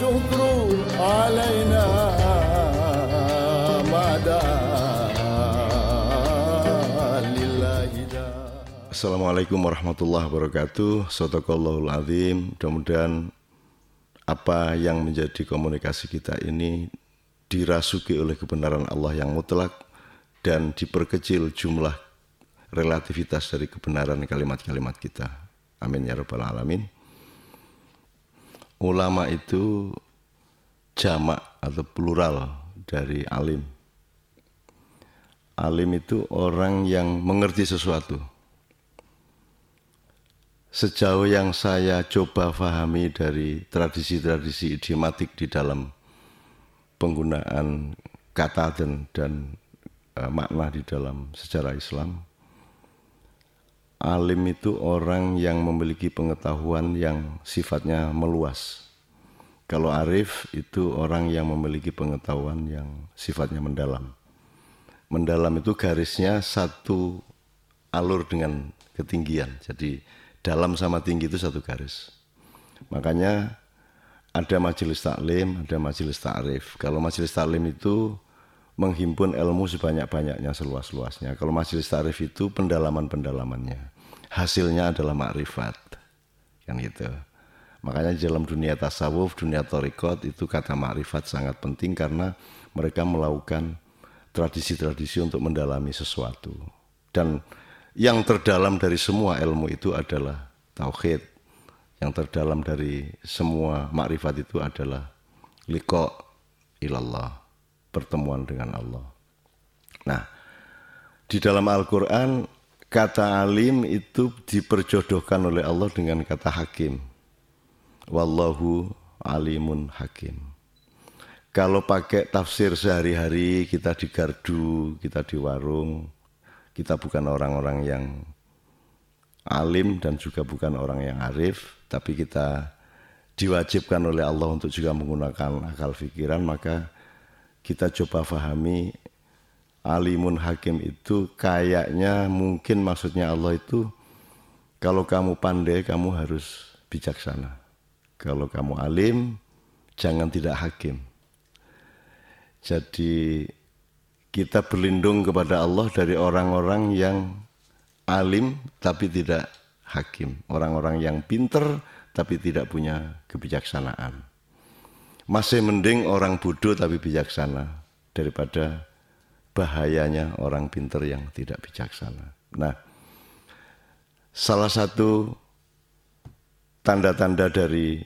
والشكر علينا ما دام لله دام Assalamualaikum warahmatullahi wabarakatuh. Sadaqallahul azim. Mudah-mudahan apa yang menjadi komunikasi kita ini dirasuki oleh kebenaran Allah yang mutlak dan diperkecil jumlah relativitas dari kebenaran kalimat-kalimat kita. Amin ya rabbal alamin. Ulama itu jamak atau plural dari alim. Alim itu orang yang mengerti sesuatu. Sejauh yang saya coba fahami dari tradisi-tradisi idiomatik di dalam penggunaan kata dan, dan eh, makna di dalam sejarah Islam, alim itu orang yang memiliki pengetahuan yang sifatnya meluas. Kalau arif itu orang yang memiliki pengetahuan yang sifatnya mendalam. Mendalam itu garisnya satu alur dengan ketinggian. Jadi dalam sama tinggi itu satu garis. Makanya ada majelis taklim, ada majelis ta'rif. Kalau majelis taklim itu menghimpun ilmu sebanyak-banyaknya seluas-luasnya. Kalau majelis ta'rif itu pendalaman-pendalamannya. Hasilnya adalah makrifat. Kan gitu. Makanya dalam dunia tasawuf, dunia torikot itu kata makrifat sangat penting karena mereka melakukan tradisi-tradisi untuk mendalami sesuatu. Dan yang terdalam dari semua ilmu itu adalah tauhid. Yang terdalam dari semua makrifat itu adalah liko ilallah, pertemuan dengan Allah. Nah, di dalam Al-Quran kata alim itu diperjodohkan oleh Allah dengan kata hakim. Wallahu alimun hakim. Kalau pakai tafsir sehari-hari kita di gardu, kita di warung, kita bukan orang-orang yang alim dan juga bukan orang yang arif, tapi kita diwajibkan oleh Allah untuk juga menggunakan akal pikiran, maka kita coba fahami alimun hakim itu kayaknya mungkin maksudnya Allah itu kalau kamu pandai kamu harus bijaksana. Kalau kamu alim jangan tidak hakim. Jadi kita berlindung kepada Allah dari orang-orang yang alim tapi tidak hakim, orang-orang yang pinter tapi tidak punya kebijaksanaan. Masih mending orang bodoh tapi bijaksana daripada bahayanya orang pinter yang tidak bijaksana. Nah, salah satu tanda-tanda dari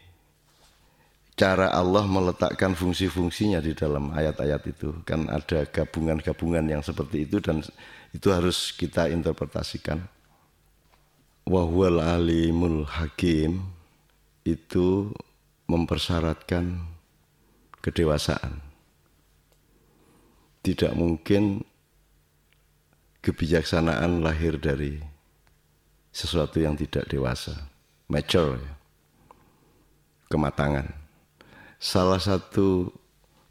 cara Allah meletakkan fungsi-fungsinya di dalam ayat-ayat itu kan ada gabungan-gabungan yang seperti itu dan itu harus kita interpretasikan wahwal alimul hakim itu mempersyaratkan kedewasaan tidak mungkin kebijaksanaan lahir dari sesuatu yang tidak dewasa mature ya. kematangan salah satu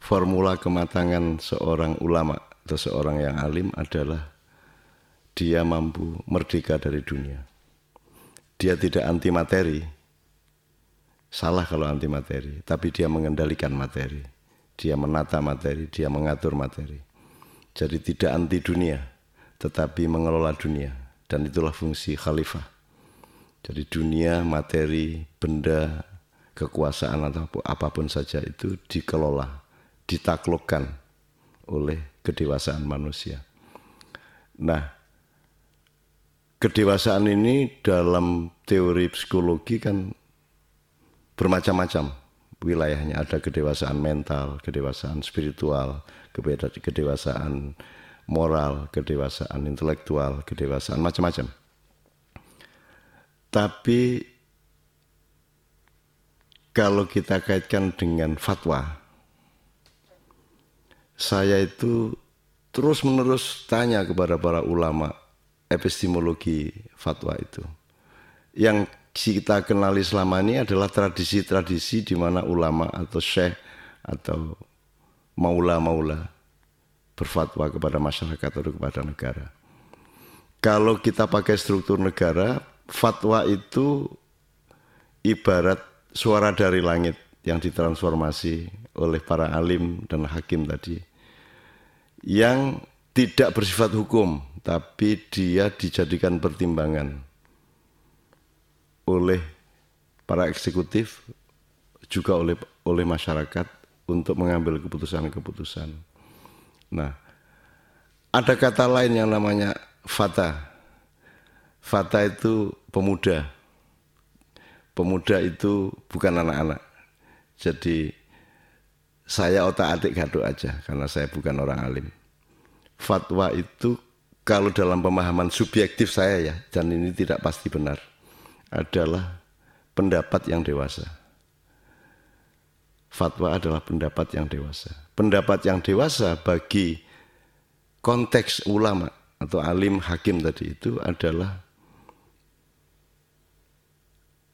formula kematangan seorang ulama atau seorang yang alim adalah dia mampu merdeka dari dunia. Dia tidak anti materi. Salah kalau anti materi, tapi dia mengendalikan materi. Dia menata materi, dia mengatur materi. Jadi tidak anti dunia, tetapi mengelola dunia. Dan itulah fungsi khalifah. Jadi dunia, materi, benda, kekuasaan atau apa pun saja itu dikelola, ditaklukkan oleh kedewasaan manusia. Nah, kedewasaan ini dalam teori psikologi kan bermacam-macam wilayahnya. Ada kedewasaan mental, kedewasaan spiritual, kedewasaan moral, kedewasaan intelektual, kedewasaan macam-macam. Tapi kalau kita kaitkan dengan fatwa, saya itu terus-menerus tanya kepada para ulama epistemologi fatwa itu. Yang kita kenali selama ini adalah tradisi-tradisi di mana ulama atau syekh atau maula-maula berfatwa kepada masyarakat atau kepada negara. Kalau kita pakai struktur negara, fatwa itu ibarat suara dari langit yang ditransformasi oleh para alim dan hakim tadi yang tidak bersifat hukum tapi dia dijadikan pertimbangan oleh para eksekutif juga oleh oleh masyarakat untuk mengambil keputusan-keputusan. Nah, ada kata lain yang namanya fata. Fata itu pemuda. Pemuda itu bukan anak-anak. Jadi saya otak-atik gaduk aja karena saya bukan orang alim. Fatwa itu kalau dalam pemahaman subjektif saya ya, dan ini tidak pasti benar, adalah pendapat yang dewasa. Fatwa adalah pendapat yang dewasa. Pendapat yang dewasa bagi konteks ulama atau alim hakim tadi itu adalah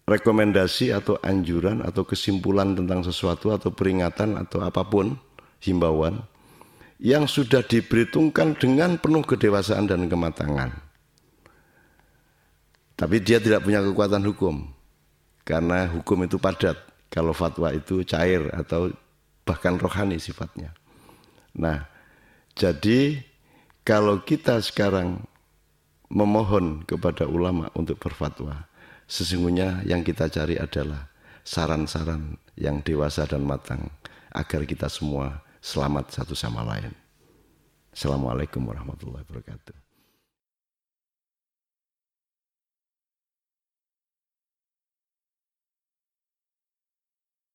rekomendasi atau anjuran atau kesimpulan tentang sesuatu atau peringatan atau apa pun himbauan yang sudah diperhitungkan dengan penuh kedewasaan dan kematangan. Tapi dia tidak punya kekuatan hukum karena hukum itu padat. Kalau fatwa itu cair atau bahkan rohani sifatnya. Nah, jadi kalau kita sekarang memohon kepada ulama untuk berfatwa, Sesungguhnya yang kita cari adalah saran-saran yang dewasa dan matang agar kita semua selamat satu sama lain. Assalamualaikum warahmatullahi wabarakatuh.